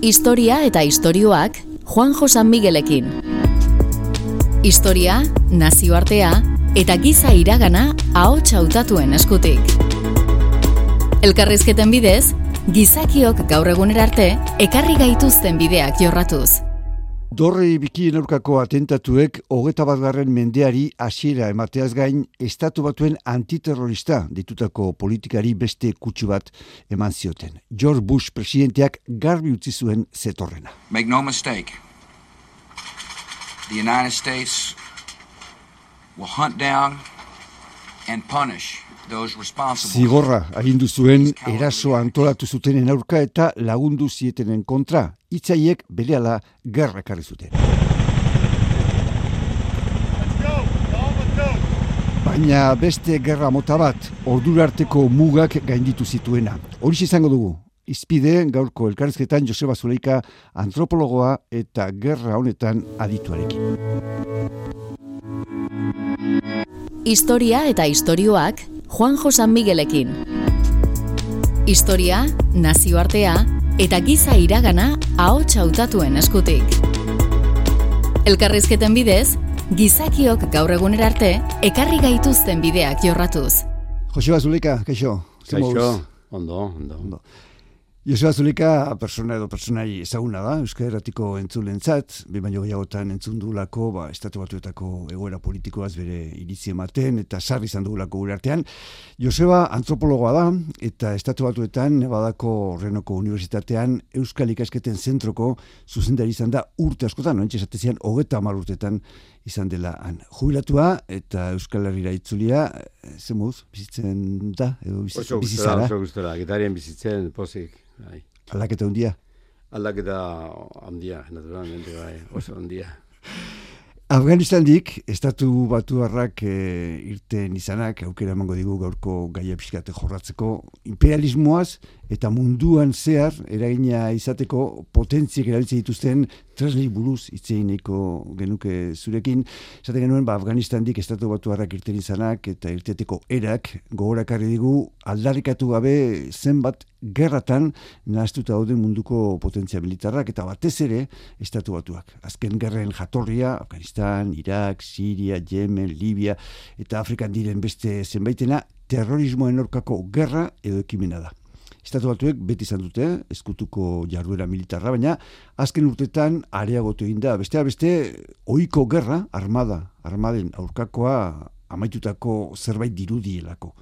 Historia eta istorioak Juan Josan Miguelekin. Historia, nazioartea eta giza iragana ahots hautatuen eskutik. Elkarrizketen bidez, gizakiok gaur egunerarte ekarri gaituzten bideak jorratuz. Dorre bikien aurkako atentatuek hogeta bat garren mendeari hasiera emateaz gain estatu batuen antiterrorista ditutako politikari beste kutsu bat eman zioten. George Bush presidenteak garbi utzi zuen zetorrena. Make no mistake. The United States will hunt down and punish Zigorra agindu zuen eraso antolatu zutenen aurka eta lagundu zietenen kontra. Itzaiek berehala gerra karri zuten. Baina beste gerra mota bat, ordurarteko mugak gainditu zituena. Hori izango dugu, izpide gaurko elkarrezketan Joseba Zuleika antropologoa eta gerra honetan adituarekin. Historia eta istorioak Juan Josan Miguelekin. Historia, nazioartea eta giza iragana ahots hautatuen eskutik. Elkarrizketen bidez, gizakiok gaur egunera arte ekarri gaituzten bideak jorratuz. Joseba Zulika, kaixo. Kaixo, ondo, ondo. ondo. Joseba Zulika persona edo personai ezaguna da, Euskal Herratiko entzulentzat, be baino gehiagotan entzun duelako, ba, estatu batuetako egoera politikoaz bere iritzi ematen, eta sarri izan dugulako gure artean. Joseba antropologoa da, eta estatu batuetan, badako Renoko Unibertsitatean, Euskal Ikasketen zentroko zuzendari izan da urte askotan, no? esatezian, hogeta amar urtetan izan dela han. Jubilatua eta Euskal Herriera itzulia, eh, zemuz, bizitzen da, edo bizitzara? Oso gustora, bizitzen, pozik. Bai. Aldaketa handia. Aldaketa handia, naturalmente bai, oso handia. Afganistandik, estatu batu harrak e, irten izanak, aukera emango digu gaurko gaia pixkate jorratzeko, imperialismoaz eta munduan zehar eragina izateko potentziek erabiltzen dituzten tresli buruz itzeineko genuke zurekin. Zaten genuen, ba, Afganistandik estatu batu harrak irten izanak eta irteteko erak gogorakarri digu aldarrikatu gabe zenbat gerratan nahaztuta daude munduko potentzia militarrak eta batez ere estatu batuak. Azken gerren jatorria, Afganistan, Irak, Siria, Yemen, Libia eta Afrikan diren beste zenbaitena terrorismoen aurkako gerra edo ekimena da. Estatu batuek beti izan dute, eskutuko jarduera militarra, baina azken urtetan areagotu egin da. Bestea beste, ohiko gerra, armada, armaden aurkakoa amaitutako zerbait dirudielako.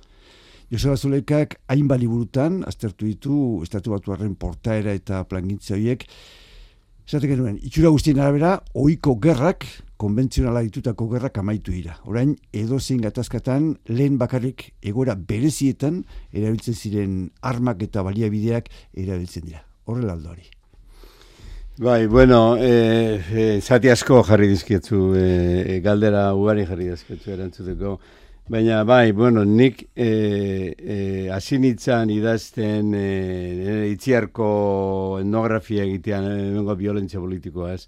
Joseba Zulekak hainbali burutan, aztertu ditu, estatu batuaren portaera eta plangintzia horiek, Zaten genuen, itxura guztien arabera, oiko gerrak, konbentzionala ditutako gerrak amaitu dira. Orain, edo zein gatazkatan, lehen bakarrik egora berezietan, erabiltzen ziren armak eta baliabideak erabiltzen dira. Horrela aldo hori. Bai, bueno, e, e, zati asko jarri dizkietzu, e, galdera ugari jarri dizkietzu erantzuteko. Baina, bai, bueno, nik e, e, asinitzan idazten e, itziarko etnografia egitean, emengo violentzia politikoaz.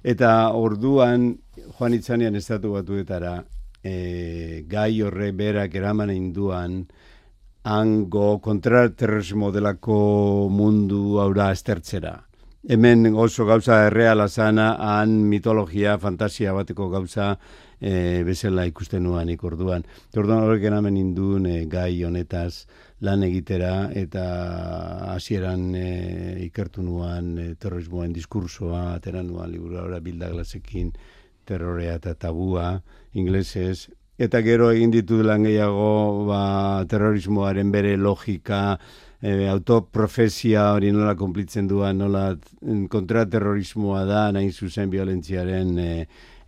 Eta orduan, joan itzanean estatu batuetara, e, gai horre berak eraman induan, hango kontraterrorismo delako mundu aura estertzera. Hemen oso gauza erreala zana, han mitologia, fantasia bateko gauza, e, bezala ikusten nuan ikorduan. Orduan horrek eramen induen e, gai honetaz lan egitera eta hasieran e, ikertu nuan e, terrorismoen diskursoa, atera nuan liburu bildaglasekin terrorea eta tabua, inglesez, eta gero egin ditu lan gehiago ba, terrorismoaren bere logika, e, autoprofesia hori nola konplitzen duan, nola kontraterrorismoa da, nahin zuzen violentziaren e,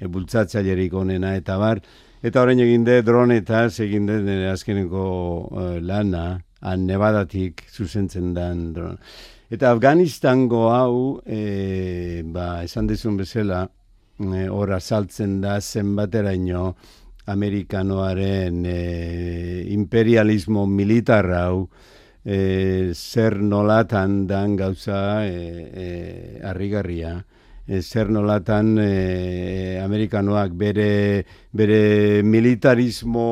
e, bultzatzailerik onena eta bar. Eta orain egin de dronetaz egin de azkeneko uh, lana, han nebadatik zuzentzen dan dron. Eta Afganistango hau, e, ba, esan dezun bezala, e, ora saltzen da zenbateraino amerikanoaren e, imperialismo militar hau, e, zer nolatan dan gauza e, e, arrigarria e, zer nolatan e, amerikanoak bere, bere militarismo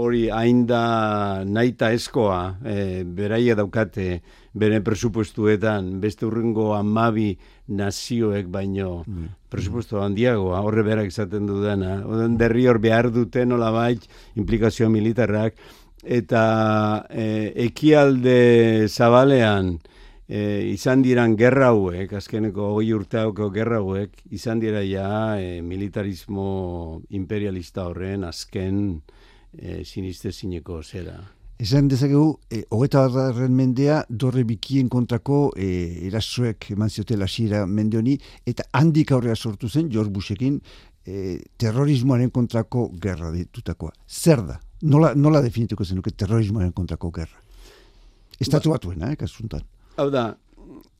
hori ainda naita eskoa, e, beraia daukate, bere presupuestuetan, beste urrengo amabi nazioek baino mm. presupuesto handiagoa, horre berak izaten dudana, derri hor behar dute nola bait, implikazio militarrak, eta e, ekialde zabalean, e, izan diran gerra hauek, azkeneko hogei urte hauko gerra hauek, izan dira ja e, militarismo imperialista horren azken e, siniste zineko zera. Esan dezakegu, e, hogeta barren mendea, dorre bikien kontrako e, erasoek eman ziote lasiera mende honi, eta handik aurrea sortu zen, George Bushekin, e, terrorismoaren kontrako gerra ditutakoa. Zer da? Nola, nola definituko zenuke terrorismoaren kontrako gerra? Estatu ba, batuen, eh, kasuntan. Hau da,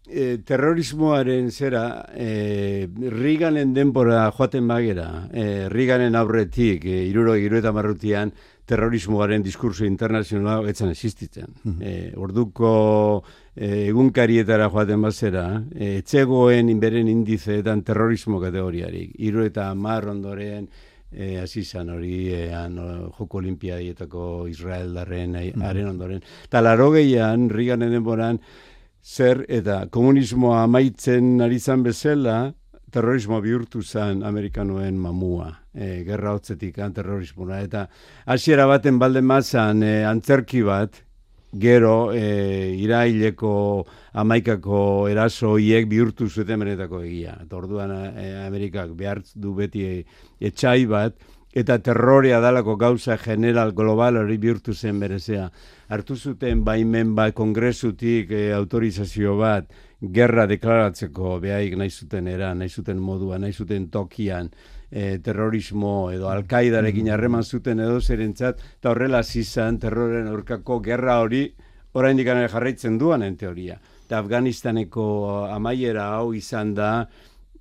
e, terrorismoaren zera, e, Riganen denbora joaten bagera, e, Riganen aurretik, e, iruro eta marrutian, terrorismoaren diskurso internazionala etzan existitzen. Mm -hmm. orduko e, egunkarietara joaten bazera, e, etzegoen inberen indizeetan terrorismo kategoriarik. Iru eta mar ondoren, e, azizan hori e, joko olimpiadietako Israel darren, mm -hmm. ondoren. Eta laro gehian, Riganen denboran, zer eta komunismoa amaitzen ari zan bezala, terrorismo bihurtu zen amerikanoen mamua, e, gerra hotzetik terrorismoa. Eta hasiera baten balde mazan e, antzerki bat, gero e, iraileko amaikako eraso hiek bihurtu zuten benetako egia. Eta orduan e, Amerikak behar du beti etxai bat, eta terrorea dalako gauza general global hori bihurtu zen berezea hartu zuten baimen bat kongresutik e, autorizazio bat gerra deklaratzeko behaik nahi zuten era, nahi zuten modua, nahi zuten tokian e, terrorismo edo alkaidarekin mm. harreman zuten edo zerentzat, eta horrela zizan terroren aurkako gerra hori orain dikane jarraitzen duan en teoria. Eta Afganistaneko amaiera hau izan da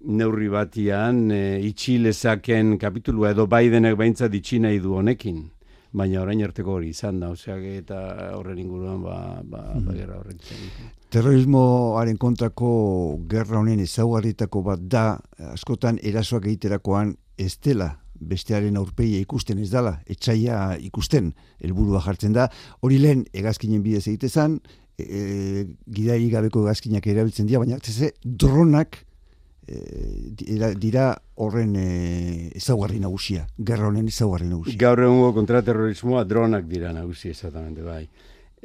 neurri batian e, itxilezaken kapitulua edo Bidenek baintzat itxinei du honekin. Baina orain arteko hori izan da, oseak eta horren inguruan ba, ba, ba mm. gerra horren Terrorismoaren kontrako gerra honen ezaugarritako bat da, askotan erasoak egiterakoan ez dela bestearen aurpeia ikusten ez dala, etxaia ikusten, helburua jartzen da, hori lehen egazkinen bidez egitezan, e, e, gidari gabeko egazkinak erabiltzen dira, baina ze dronak e, dira horren e, ezaugarri nagusia, gerra honen ezaugarri nagusia. Gaur egungo kontraterrorismoa dronak dira nagusia, exactamente, bai.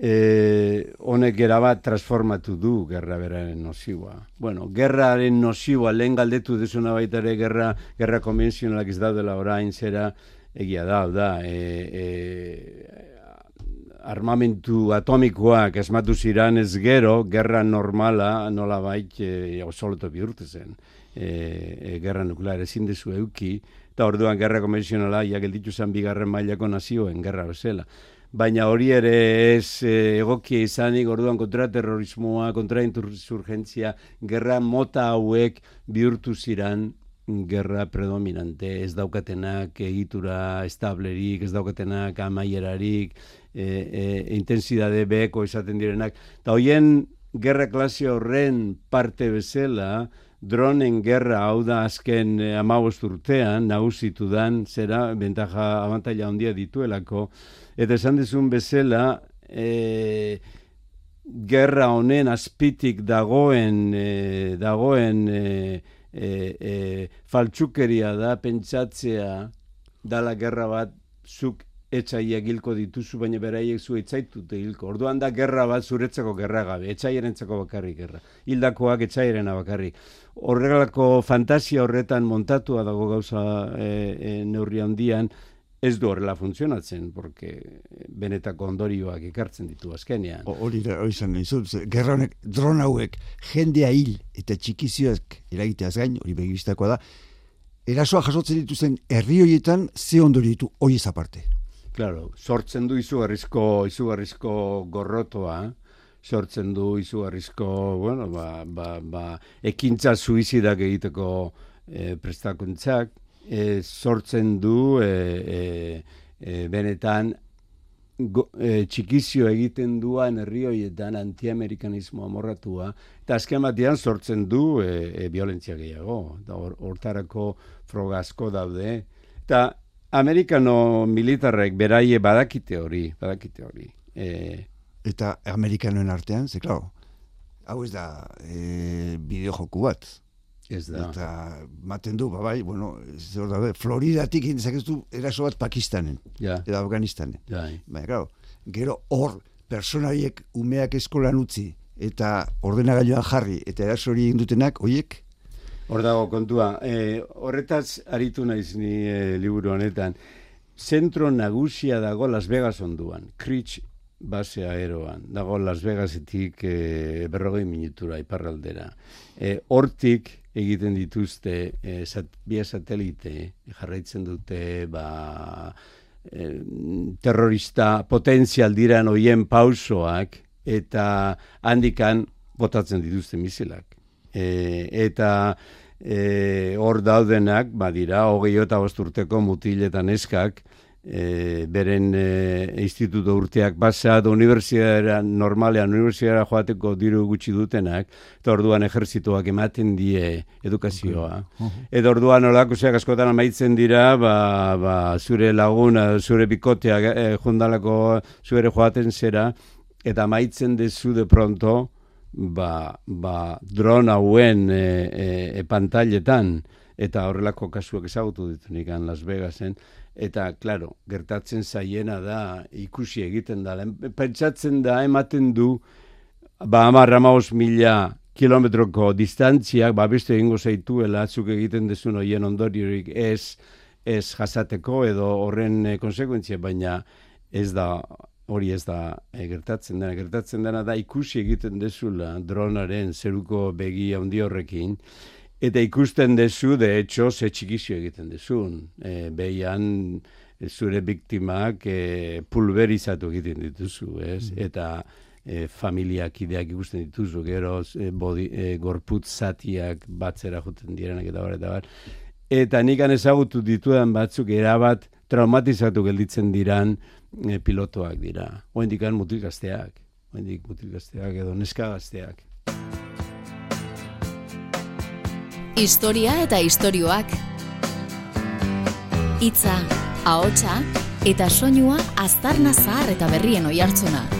E, honek bat transformatu du gerra beraren nozioa. Bueno, gerraren nozioa lehen galdetu dezuna baita ere gerra, gerra konvenzionalak ez daudela orain zera egia da, da, e, e, armamentu atomikoak esmatu ziran ez gero, gerra normala nola bait e, osoloto bihurtu zen. E, e, gerra nuklear ezin dezu euki, eta orduan gerra konvenzionala, ja gelditu zen bigarren mailako nazioen gerra bezala. Baina hori ere ez e, egokia izanik, orduan kontraterrorismoa, kontrainturgentzia, gerra mota hauek bihurtu ziran gerra predominante, ez daukatenak egitura establerik, ez daukatenak amaierarik, e, e, intensidade beheko izaten direnak. Eta hoien gerra klase horren parte bezala, dronen gerra hau da azken e, amabost urtean, nagusitu dan, zera, bentaja abantaila handia dituelako, eta esan dezun bezala, e, gerra honen azpitik dagoen, e, dagoen e, e, e, faltsukeria da, pentsatzea, dala gerra bat, zuk etxaiak hilko dituzu, baina beraiek zu etzaitute hilko. Orduan da gerra bat zuretzako gerra gabe, etxaierentzako bakarrik gerra. Hildakoak etxaierena bakarrik. Horregalako fantasia horretan montatua dago gauza e, e, neurri handian, ez du horrela funtzionatzen, porque benetako ondorioak ekartzen ditu azkenean. Hori da, hori zan, gerra honek, dron hauek, jendea hil eta txikizioak eragiteaz gain, hori begibistakoa da, erasoa jasotzen dituzen herri horietan, ze ondori ditu hori aparte. Claro, sortzen du izugarrizko izugarrizko gorrotoa, sortzen du izugarrizko, bueno, ba, ba, ba, ekintza suizidak egiteko e, prestakuntzak, e, sortzen du e, e, e, benetan go, e, txikizio egiten duan herri horietan antiamerikanismo amorratua, eta azken batean sortzen du e, e, violentzia gehiago, eta hortarako froga asko daude, eta amerikano militarrek beraie badakite hori, badakite hori. E, eta amerikanoen artean, ze klar, hau ez da e, bideo joku bat. Ez da. Eta maten du, babai, bueno, zer da, Floridatik indezakezu eraso bat Pakistanen. Ja. Eta Afganistanen. Ja. Baina, claro, gero hor personaiek umeak eskolan utzi eta ordenagailuan jarri eta eraso hori dutenak, hoiek Hor dago kontua. E, horretaz aritu naiz ni e, liburu honetan. Zentro nagusia dago Las Vegas onduan. Critch base aeroan. Dago Las Vegasetik e, berrogei minutura iparraldera. E, hortik egiten dituzte e, sat, bia satelite jarraitzen dute ba, e, terrorista potentzial diran hoien pausoak eta handikan botatzen dituzte misilak. E, eta e, hor daudenak, badira, hogei eta urteko mutiletan eskak, e, beren e, instituto urteak basa, da universidadera, normalean, universidadera joateko diru gutxi dutenak, eta orduan ejerzituak ematen die edukazioa. Okay. Eta orduan olako zeak askotan amaitzen dira, ba, ba, zure laguna, zure bikoteak e, jundalako zure joaten zera, eta amaitzen dezu de pronto, ba, ba dron hauen e, e, e, pantailetan eta horrelako kasuak ezagutu ditu nikan Las Vegasen eta claro, gertatzen zaiena da ikusi egiten da pentsatzen da ematen du ba amarra mila kilometroko distantziak ba beste egingo zaituela zuk egiten dezun hoien ondoriorik ez ez jasateko edo horren e, konsekuentzia baina ez da hori ez da e, gertatzen dena. Gertatzen dena da ikusi egiten dezula dronaren zeruko begi handi horrekin, eta ikusten dezu, de hecho, ze txikizio egiten dezun. E, behian zure biktimak e, pulverizatu egiten dituzu, ez? Mm. Eta e, familiak ideak ikusten dituzu, gero e, bodi, e, gorputz zatiak batzera juten direnak eta bar, eta bar. Eta nik ezagutu ditudan batzuk erabat traumatizatu gelditzen diran, e, pilotoak dira. Oendik an mutil gazteak. Oendik mutil gazteak edo neska gazteak. Historia eta istorioak. Itza, ahotsa eta soinua aztarna zahar eta berrien oihartzuna.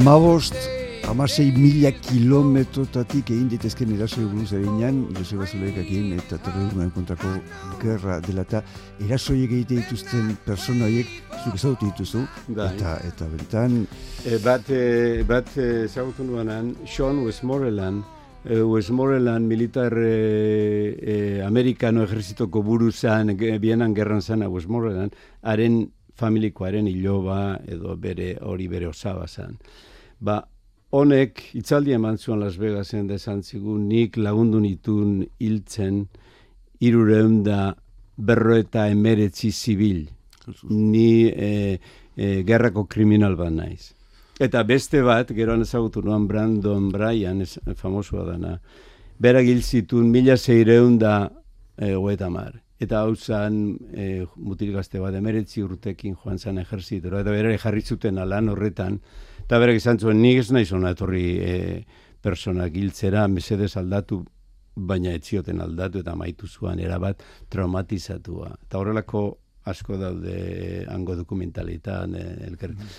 Amabost, amasei mila kilometrotatik egin ditezken erasoi buruz eginean, Joseba Zuleik eta terrorismoen kontrako gerra dela eta erasoi egite dituzten persona horiek zuk ezagutu dituzu, bai. eta, eta bentan... E, bat e, bat e, ezagutu nuanan, Sean Westmoreland, e, Westmoreland militar e, e, amerikano ejerzitoko buru zan, bienan gerran zana Westmoreland, haren familikoaren iloba edo bere hori bere osaba zan ba, honek itzaldi eman zuen Las Vegasen da esan zigun, nik lagundu nitun hiltzen irureun da berro eta emeretzi zibil. Ni e, e, gerrako kriminal bat naiz. Eta beste bat, geroan ezagutu nuan Brandon Bryan, ez, famosua dana, berak hil zitun mila zeireun da e, mar. Eta hau zan e, mutil gazte bat emeretzi urtekin joan zan ejertzitero. Eta bera jarri zuten alan horretan, Eta berak izan zuen, nik ez nahi zona etorri e, persona giltzera, mesedez aldatu, baina etzioten aldatu eta maitu zuan erabat traumatizatua. Eta horrelako asko daude hango dokumentalitan, e, elker. Mm.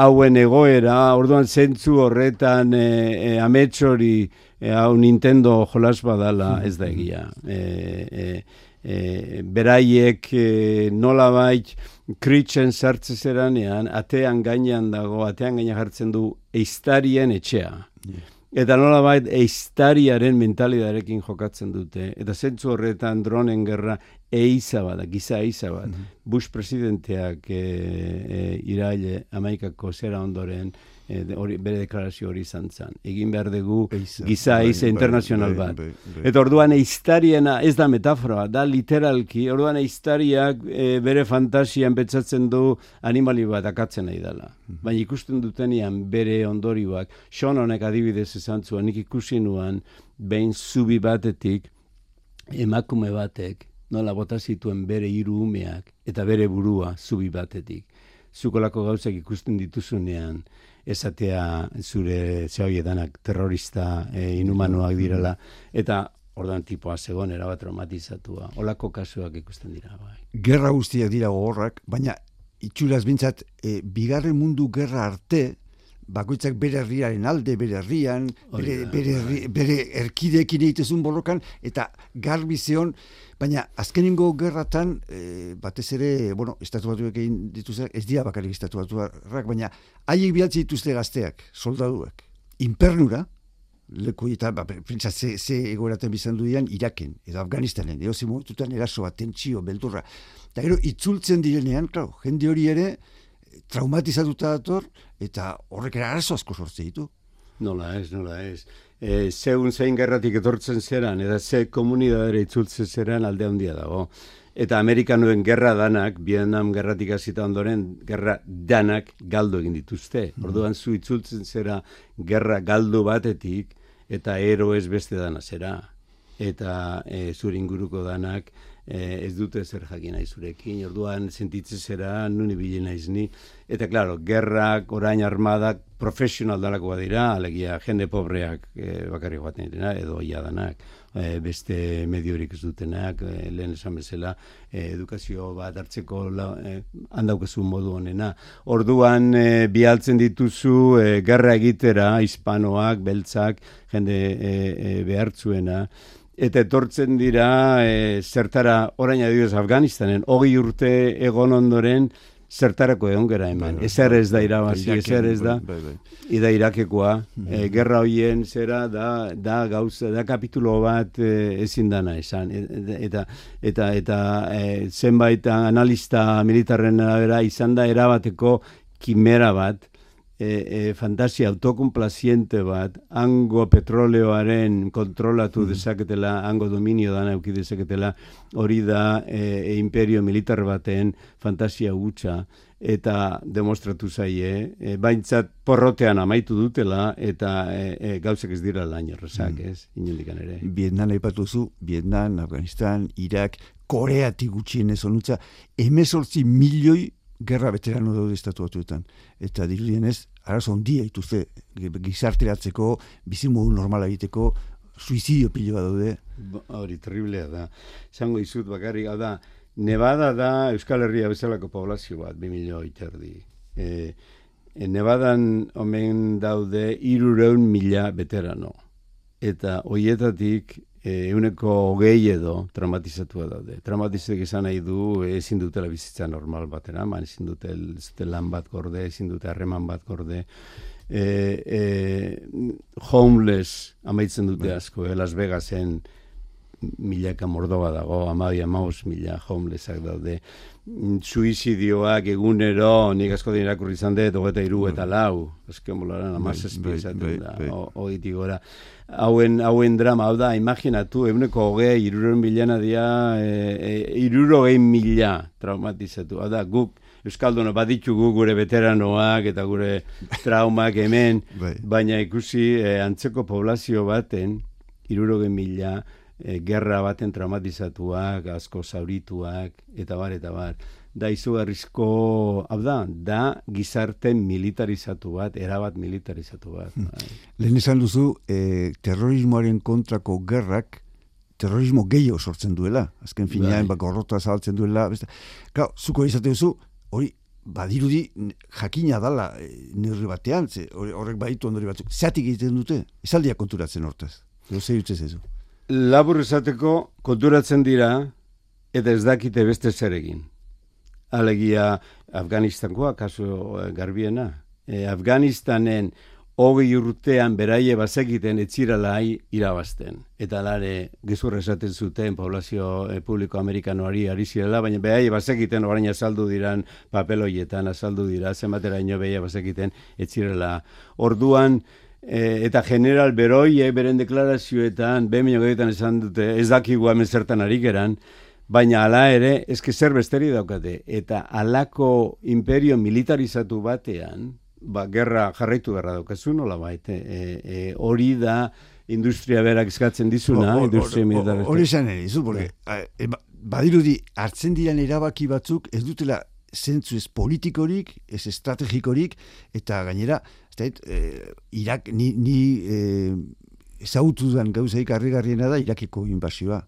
hauen egoera, orduan zentzu horretan e, e, ametsori e, hau Nintendo jolas badala ez da egia. E, e, e, beraiek e, nola bait kritzen sartzen zeranean, atean gainean dago, atean gainean jartzen du eiztarien etxea. Eta nola bait, eiztariaren mentalidarekin jokatzen dute. Eta zentzu horretan dronen gerra eiza bada, giza eiza bat. Mm Bush presidenteak e, e, iraile amaikako zera ondoren, e, hori, bere deklarazio hori izan zen. Egin behar dugu giza bai, eiza bai, internazional bai, bat. Eta orduan eiztariena ez da metafora, da literalki, orduan eiztariak e, bere fantasian betzatzen du animali bat akatzen nahi dela. Mhm. Baina ikusten dutenian bere ondorioak, son honek adibidez esan zuen, nik ikusi nuan, behin zubi batetik, emakume batek, nola bota zituen bere hiru umeak eta bere burua zubi batetik. Zukolako gauzak ikusten dituzunean, esatea zure zehoiedanak terrorista e, inhumanoak direla, eta ordan tipoa zegoen erabat traumatizatua. Olako kasuak ikusten dira. Bai. Gerra guztiak dira gogorrak, baina itxuraz bintzat, e, bigarren mundu gerra arte, bakoitzak bere herriaren alde, bere herrian, bere, bere, bere, erkidekin egitezun borrokan, eta garbi zeon, baina azkenengo gerratan, e, batez ere, bueno, estatu batuak egin dituzte, ez dira bakarik estatu batuak, baina haiek bialtzi dituzte gazteak, soldaduak, impernura, leku eta, ba, pentsa, ze, ze egoeraten bizan dudian, Iraken, edo Afganistanen, edo zimututan eraso bat, tentsio, beldurra, eta gero, itzultzen direnean, klar, jende hori ere, traumatizatuta dator, eta horrek era arazo asko sortze ditu. Nola ez, nola ez. E, zeun zein gerratik etortzen zeran, eta ze komunidadere itzultzen zeran alde handia dago. Eta Amerikanoen gerra danak, Vietnam gerratik hasita ondoren, gerra danak galdu egin dituzte. Mm. Orduan zu itzultzen zera gerra galdu batetik, eta eroez beste dana zera. Eta e, zure inguruko danak, eh, ez dute zer jakin nahi zurekin, orduan sentitzen zera, nuni bilen naiz ni. Eta, klaro, gerrak, orain armadak, profesional dalako badira, alegia, jende pobreak eh, bakarri joaten dira, edo ia danak, eh, beste mediorik ez dutenak, eh, lehen esan bezala, edukazio bat hartzeko la, handaukezu modu honena. Orduan, eh, bialtzen dituzu, eh, gerra egitera, hispanoak, beltzak, jende eh, eh, behartzuena, eta etortzen dira e, zertara orain adibidez Afganistanen hogei urte egon ondoren zertarako egon gara hemen. Bai, ezer ez da bai, irabazi, ezer ez da. Bai, bai. Ida irakekoa. E, gerra hoien zera da, da gauza, da kapitulo bat e, ezin dana esan. E, eta eta, eta e, zenbait analista militarren arabera izan da erabateko kimera bat e, e, fantasia autokomplaziente bat, hango petroleoaren kontrolatu mm. dezaketela, hango dominio dana euki dezaketela, hori da e, e, imperio militar baten fantasia gutxa, eta demostratu zaie, e, baintzat porrotean amaitu dutela, eta e, e, gauzak ez dira lain horrezak, mm. ez, inundikan ere. Vietnam aipatu zu, Vietnam, Afganistan, Irak, Koreatik gutxien ez honutza, emezortzi milioi gerra veterano daude estatu batuetan. Eta dirudienez, arazo ondia ituze gizarteratzeko, bizimodu normala egiteko, suizidio pilo daude. Hori, terriblea da. Zango izut bakarrik, da, Nevada da Euskal Herria bezalako poblazio bat, 2000 iterdi. E, e, Nevadan omen daude irureun mila veterano. Eta hoietatik euneko hogei edo traumatizatua daude. Traumatizatik izan nahi du ezin dutela bizitza normal batera, man ezin dute, dute lan bat gorde, ezin dute harreman bat gorde. E, e, homeless amaitzen dute bai. asko, eh, Las Vegasen milaka mordoba dago, amabi amaus mila homelessak daude. Suizidioak egunero, nik asko dira irakurri izan dut, hogeta iru eta bai. lau, azken bolaran, amaz espizatzen da, hogeti gora hauen, hauen drama, hau da, imaginatu, eguneko hogei, iruroen milena dia, e, e, mila traumatizatu, hau da, guk, Euskalduna baditugu gure veteranoak eta gure traumak hemen, bai. baina ikusi e, antzeko poblazio baten, irurogei mila, e, gerra baten traumatizatuak, asko zaurituak, eta bar, eta bar da izugarrizko, hau da, da gizarte militarizatu bat, erabat militarizatu bat. Hmm. Bai. Lehen esan duzu, e, terrorismoaren kontrako gerrak, terrorismo gehiago sortzen duela. Azken finean, bai. bako zabaltzen duela. Beste. Gau, zuko izate duzu, hori badirudi jakina dala e, neurri batean, ze horrek baitu ondori batzuk. Zeatik egiten dute? Esaldia konturatzen hortaz. Zer ze jutzez ez Labur esateko konturatzen dira eta ez dakite beste zer egin. Alegia Afganistankoa, kasu eh, garbiena. E, Afganistanen hogei urtean beraie bazekiten etziralai irabazten. Eta lare, gezurra esaten zuten poblazio e, publiko amerikanoari ari zirela, baina beraie bazekiten orain azaldu diran papeloietan, azaldu dira, zenbatera ino behaie bazekiten etzirela. Orduan, e, eta general beroi, e, beren deklarazioetan, behemino gehietan esan dute, ez dakigu hemen zertan ari geran, Baina ala ere, eske zer besteri daukate, eta alako imperio militarizatu batean, ba, gerra jarraitu beharra daukazu, nola baite, e, e, hori da industria berak eskatzen dizuna, industria militar. Hori esan ere, izu, porque, bai. e, ba, badirudi, hartzen diren erabaki batzuk, ez dutela zentzu ez politikorik, ez estrategikorik, eta gainera, ez e, Irak, ni, ni e, ezagutu den gauzaik harrigarriena da, Irakiko inbasioa.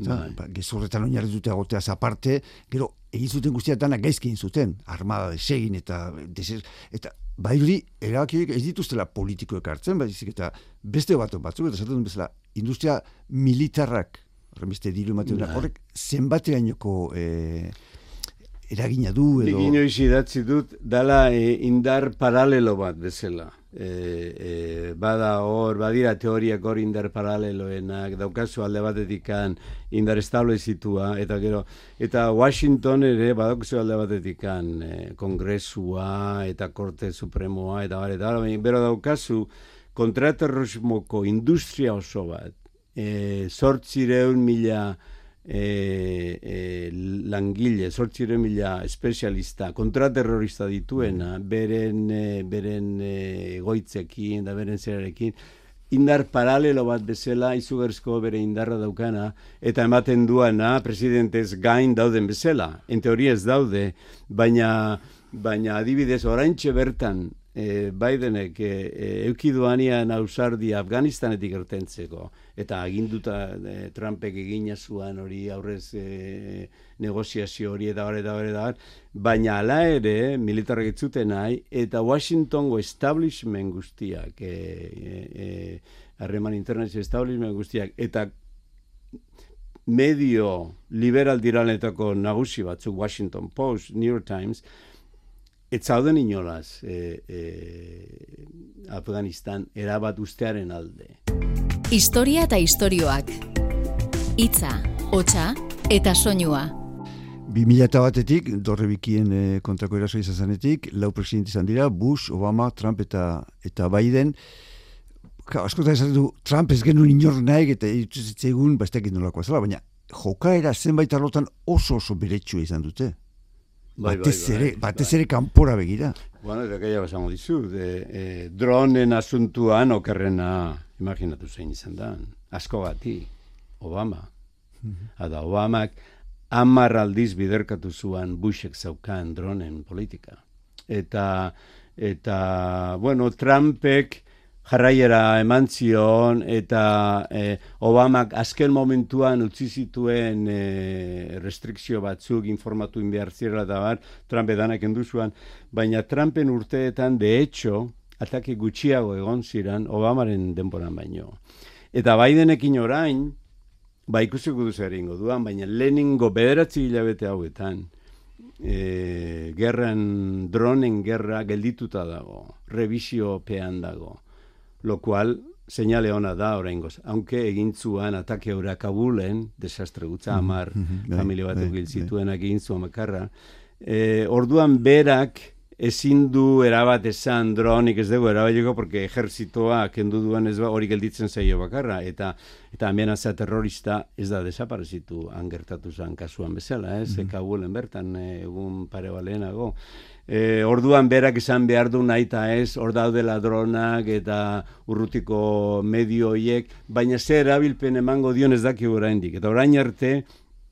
Bai. Ba, gezurretan oinarri dute agoteaz aparte, gero, egin zuten guztiatana gaizkin zuten, armada desegin eta deser, eta bairudi erabakiek ez dituztela politikoek hartzen, baizik eta beste bat batzuk, eta zaten bezala, industria militarrak, horren beste diru ematen bai. horrek, zenbateainoko e, eragina du, edo... Nik inoiz idatzi dut, dala e, indar paralelo bat bezala. E, e, bada hor, badira teoriak hor indar paraleloenak, daukazu alde batetik kan indar establezitua, eta gero, eta Washington ere badaukazu alde batetik kan e, kongresua eta korte supremoa, eta bare, eta bare, bero daukazu kontraterrorismoko industria oso bat, e, sortzireun mila e, e, langile, sortzire mila espezialista, kontraterrorista dituena, mm. beren, e, beren e, goitzekin, da beren zerarekin, indar paralelo bat bezala, izugarzko bere indarra daukana, eta ematen duana, presidentez gain dauden bezala. En teoria ez daude, baina, baina adibidez, oraintxe bertan, e, Bidenek e, e, eukiduanian ausardi Afganistanetik ertentzeko, eta aginduta e, Trumpek egina zuan hori aurrez e, negoziazio hori eta hori eta hori baina ala ere militarrak etzuten nahi, eta Washingtongo establishment guztiak, e, e, e, harreman internazio establishment guztiak, eta medio liberal diraletako nagusi batzuk, Washington Post, New York Times, Ez zauden inolaz e, e, Afganistan erabat ustearen alde. Historia eta istorioak. Itza, hotxa eta soinua. 2000 batetik, dorre bikien e, kontrako eraso izazanetik, lau presidenti izan dira, Bush, Obama, Trump eta eta Biden. Ka, askotan esan du, Trump ez genuen inor nahi eta ituzitzegun, bastak nolako azala, baina jokaera zenbait arlotan oso oso beretsua izan dute. Bai, batez bai, ere, bai, batez ere kanpora begira. Bueno, eta gehiago esango dizu, de, e, dronen asuntuan okerrena, imaginatu zein izan da, asko gati, Obama. Mm -hmm. Ada, Obamak amar aldiz biderkatu zuan Bushek zaukan dronen politika. Eta, eta bueno, Trumpek, jarraiera eman zion eta e, Obamak azken momentuan utzi zituen e, restrikzio batzuk informatu behar zirela da bar, Trump edanak enduzuan, baina Trumpen urteetan de hecho, atake gutxiago egon ziren Obamaren denboran baino. Eta Bidenekin orain, ba ikusiko duz ingo duan, baina lehenengo bederatzi hilabete hauetan, e, gerran, dronen gerra geldituta dago, revisio pean dago lo cual señale ona da oraingoz. Aunque egin zuan atake ora Kabulen, desastre gutza amar, mm -hmm, familia bat egin zituen egin zu makarra. Eh, orduan berak ezin du erabat esan dronik ez dugu erabailiko porque ejerzitoa kendu duan ez ba hori gelditzen zaio bakarra eta eta amenaza terrorista ez da desaparezitu angertatu zan kasuan bezala, ez? Mm -hmm. Kabulen bertan eh, egun pare balenago e, orduan berak izan behar du nahi eta ez, hor daude ladronak eta urrutiko medio hoiek, baina ze erabilpen emango dion ez daki oraindik eta orain arte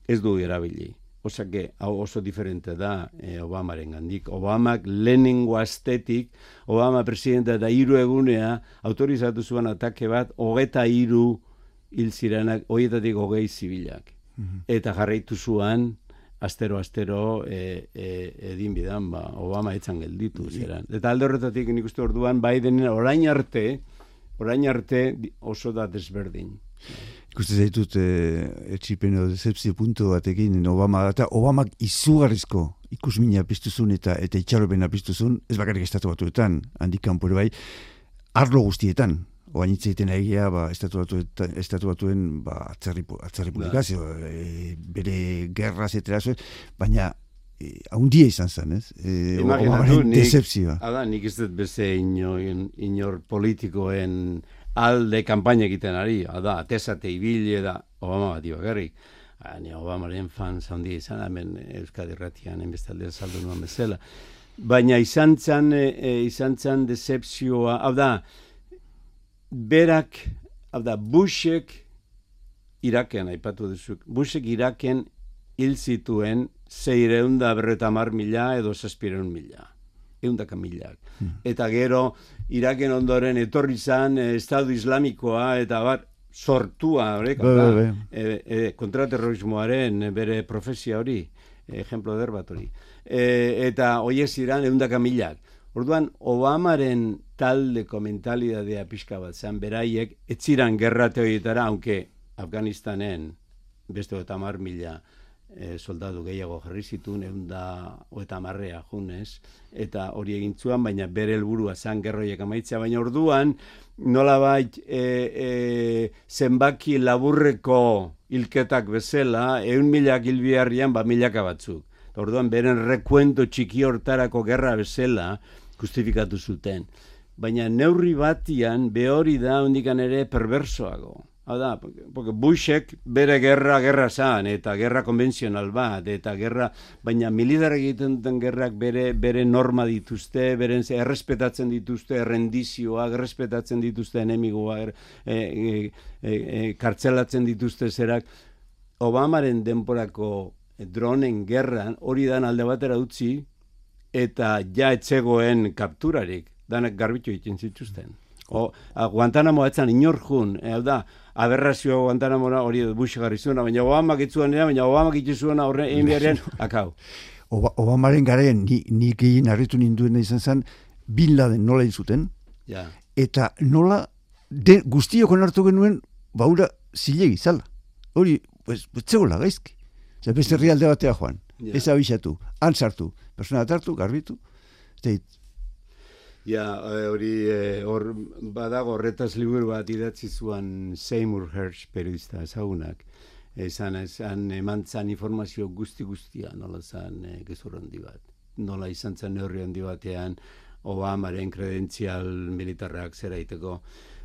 ez du erabili. Osake, hau oso diferente da e, Obamaren gandik. Obamak lehenengo astetik, Obama presidenta da hiru egunea, autorizatu zuen atake bat, hogeta hiru hil zirenak, hoietatik hogei zibilak. Mhm. Eta jarraitu zuan, astero astero e, e, edin bidan ba Obama etzan gelditu zeran. Eta alde horretatik nik uste orduan Bidenen orain arte orain arte oso da desberdin. Ikuste zaitut eh, etxipen edo decepzio puntu batekin Obama eta Obamak izugarrizko ikusmina piztuzun eta eta itxarobena piztuzun ez bakarrik estatu batuetan handik kanpore bai arlo guztietan. Oain egiten egia ba, estatu, batu, estatu batuen ba, atzerri, atzerri publikazio e, bere gerra zetera baina e, haundia izan zen, ez? E, Imaginatu, nik, ada, nik ez dut beste inor, inor politikoen alde kampaina egiten ari, ada, atesate ibile da, Obama bat ibagarrik. Ni Obamaren fan zaundi izan, hemen Euskadi Ratian, enbestalde saldu nuen bezala. Baina izan zan, e, e, izan zan decepzioa, hau da, berak, hau da, Bushek Iraken, aipatu duzuk, Bushek Iraken hil zituen zeireun da berreta mar mila edo zazpireun mila. Eundaka milak. Hmm. Eta gero, Iraken ondoren etorri zan eh, Estado Islamikoa eta bar, sortua, horrek, be, be, be. E, e, kontraterrorismoaren bere profesia hori, ejemplo derbat hori. E, eta hoiek ziran eundaka milak. Orduan, Obamaren talde komentalidadea pixka bat zen, beraiek, etziran gerrate horietara, aunque Afganistanen beste eta mar mila e, soldadu gehiago jarri zituen, egun da oeta marrea junez, eta hori egin zuan, baina bere helburua zen gerroiek amaitzea, baina orduan, nola bait, e, e, zenbaki laburreko hilketak bezala, egun milak hilbiarrian, ba milaka batzuk. Orduan, beren rekuento txiki hortarako gerra bezala, justifikatu zuten. Baina neurri batian behori da hondikan ere perversoago. Hau da, porque Bushek bere gerra gerra zan, eta gerra konbentzional bat, eta gerra, baina militar egiten duten gerrak bere, bere norma dituzte, beren errespetatzen dituzte, errendizioa, errespetatzen dituzte enemigoa, er, e, e, e, kartzelatzen dituzte zerak, Obamaren denporako dronen gerran, hori dan alde batera utzi, eta ja etzegoen kapturarik, danak garbitu egiten zituzten. O, a, Guantanamo etzan inor jun, e, da, aberrazio Guantanamo hori garri zuena, baina Obama gitzuan baina Obama gitzu zuena horre egin beharren, akau. Obamaren garen, ni, ni gehien harritu ninduen izan zen, Bin Laden nola zuten, ja. eta nola de, guztiok onartu genuen, baura zilegi, zala. Hori, pues, betzegola gaizki. Zer, beste realde batea joan. Ja. Ez abixatu, antzartu, persona atartu, garbitu, zeit. Ja, eh, hori e, hor badago horretaz liburu bat idatzi zuan Seymour Hersh periodista ezagunak. Esan, esan eman zan informazio guzti guztia, nola zan e, gezur handi bat. Nola izan zan neurri handi batean, Obamaren kredentzial militarrak zera iteko.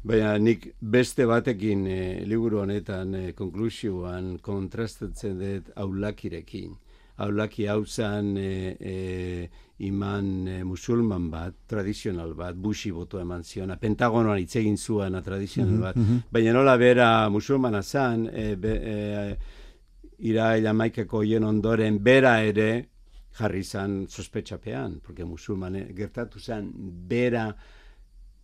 Baina nik beste batekin e, liburu honetan e, konklusioan kontrastatzen dut aulakirekin aulaki hau zen e, e, iman e, musulman bat, tradizional bat, busi boto eman ziona, pentagonoan hitz egin zuena tradizional bat, mm -hmm. baina nola bera musulmana zen, e, be, e, ira elamaikeko hien ondoren, bera ere jarri zen sospetxapean, porque musulmane gertatu zen, bera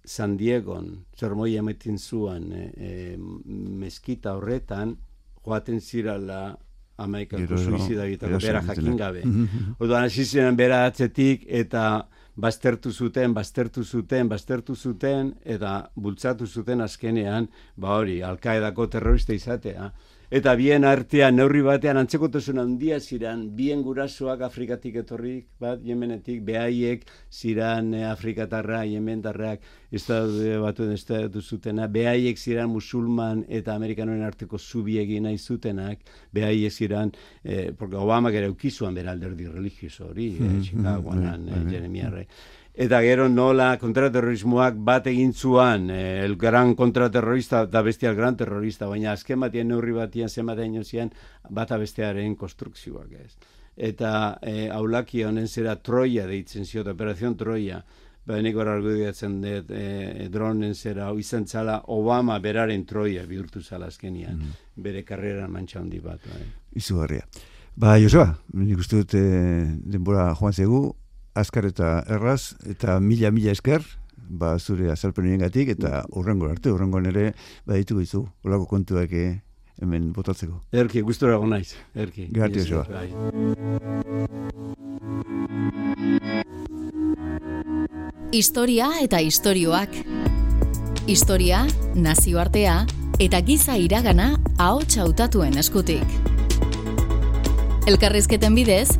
San Diegon, zer moi emetin zuen e, e, meskita horretan, joaten zirala amaikako suizida egiteko bera jakin gabe. Oduan, hasi ziren bera atzetik eta baztertu zuten, baztertu zuten, baztertu zuten, eta bultzatu zuten azkenean, ba hori, alkaedako terrorista izatea eta bien artean neurri batean antzekotasun handia ziran bien gurasoak Afrikatik etorrik bat Yemenetik behaiek ziran eh, Afrikatarra Yemendarrak estatu batuen estatu zutena behaiek ziran musulman eta amerikanoen arteko zubiegi nahi zutenak behaiek ziran eh, porque Obama gero ukizuan beralderdi religioso hori eh, Chicagoan eh, Jeremiarre eta gero nola kontraterrorismoak bat egin zuan, eh, el gran kontraterrorista da bestia el gran terrorista, baina azken batien neurri batien zenbat egin zian bata bestearen konstrukzioak ez. Eta eh, aulaki honen zera Troia deitzen ziot, operazion Troia, baina nik hor argudiatzen dut eh, dronen zera, izan zala Obama beraren Troia bihurtu zala azkenian, mm bere karrera mantxa handi bat. Bai. Izu garria. Ba, Josua, nik uste dut eh, denbora joan zegu, azkar eta erraz, eta mila-mila esker, ba, zure azalpenien gatik, eta urrengo arte, urrengo nere, ba, ditu gizu, olako kontuak eh, hemen botatzeko. Erki, gustora naiz. Erki. Joa. Bai. Historia eta istorioak. Historia, nazioartea eta giza iragana ahots hautatuen eskutik. Elkarrizketen bidez,